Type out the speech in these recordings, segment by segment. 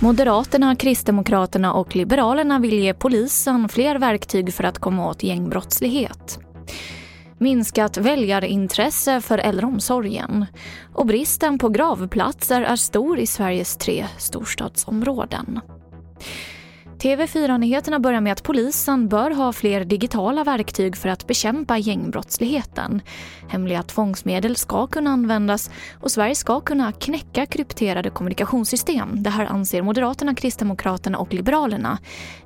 Moderaterna, Kristdemokraterna och Liberalerna vill ge polisen fler verktyg för att komma åt gängbrottslighet. Minskat väljarintresse för äldreomsorgen. Och bristen på gravplatser är stor i Sveriges tre storstadsområden. TV4-nyheterna börjar med att polisen bör ha fler digitala verktyg för att bekämpa gängbrottsligheten. Hemliga tvångsmedel ska kunna användas och Sverige ska kunna knäcka krypterade kommunikationssystem. Det här anser Moderaterna, Kristdemokraterna och Liberalerna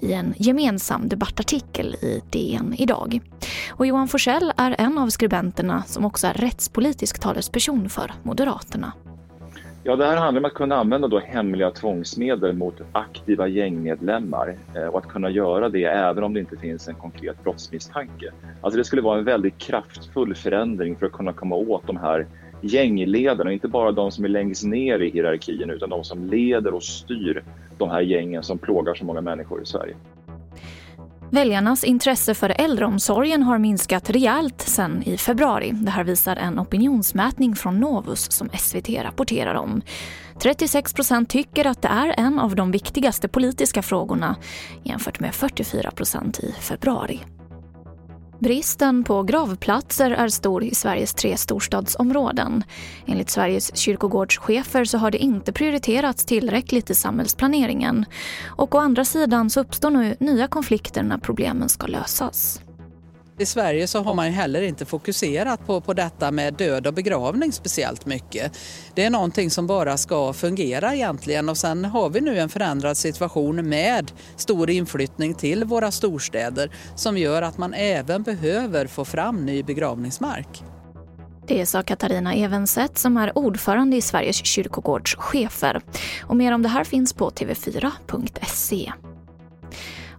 i en gemensam debattartikel i DN idag. Och Johan Forsell är en av skribenterna som också är rättspolitisk talesperson för Moderaterna. Ja, det här handlar om att kunna använda då hemliga tvångsmedel mot aktiva gängmedlemmar eh, och att kunna göra det även om det inte finns en konkret brottsmisstanke. Alltså det skulle vara en väldigt kraftfull förändring för att kunna komma åt de här gängledarna, inte bara de som är längst ner i hierarkin utan de som leder och styr de här gängen som plågar så många människor i Sverige. Väljarnas intresse för äldreomsorgen har minskat rejält sen i februari. Det här visar en opinionsmätning från Novus som SVT rapporterar om. 36 procent tycker att det är en av de viktigaste politiska frågorna jämfört med 44 procent i februari. Bristen på gravplatser är stor i Sveriges tre storstadsområden. Enligt Sveriges kyrkogårdschefer så har det inte prioriterats tillräckligt i samhällsplaneringen. Och å andra sidan så uppstår nu nya konflikter när problemen ska lösas. I Sverige så har man heller inte fokuserat på, på detta med död och begravning speciellt mycket. Det är någonting som bara ska fungera egentligen och sen har vi nu en förändrad situation med stor inflyttning till våra storstäder som gör att man även behöver få fram ny begravningsmark. Det sa Katarina Evenset som är ordförande i Sveriges kyrkogårdschefer. Och mer om det här finns på tv4.se.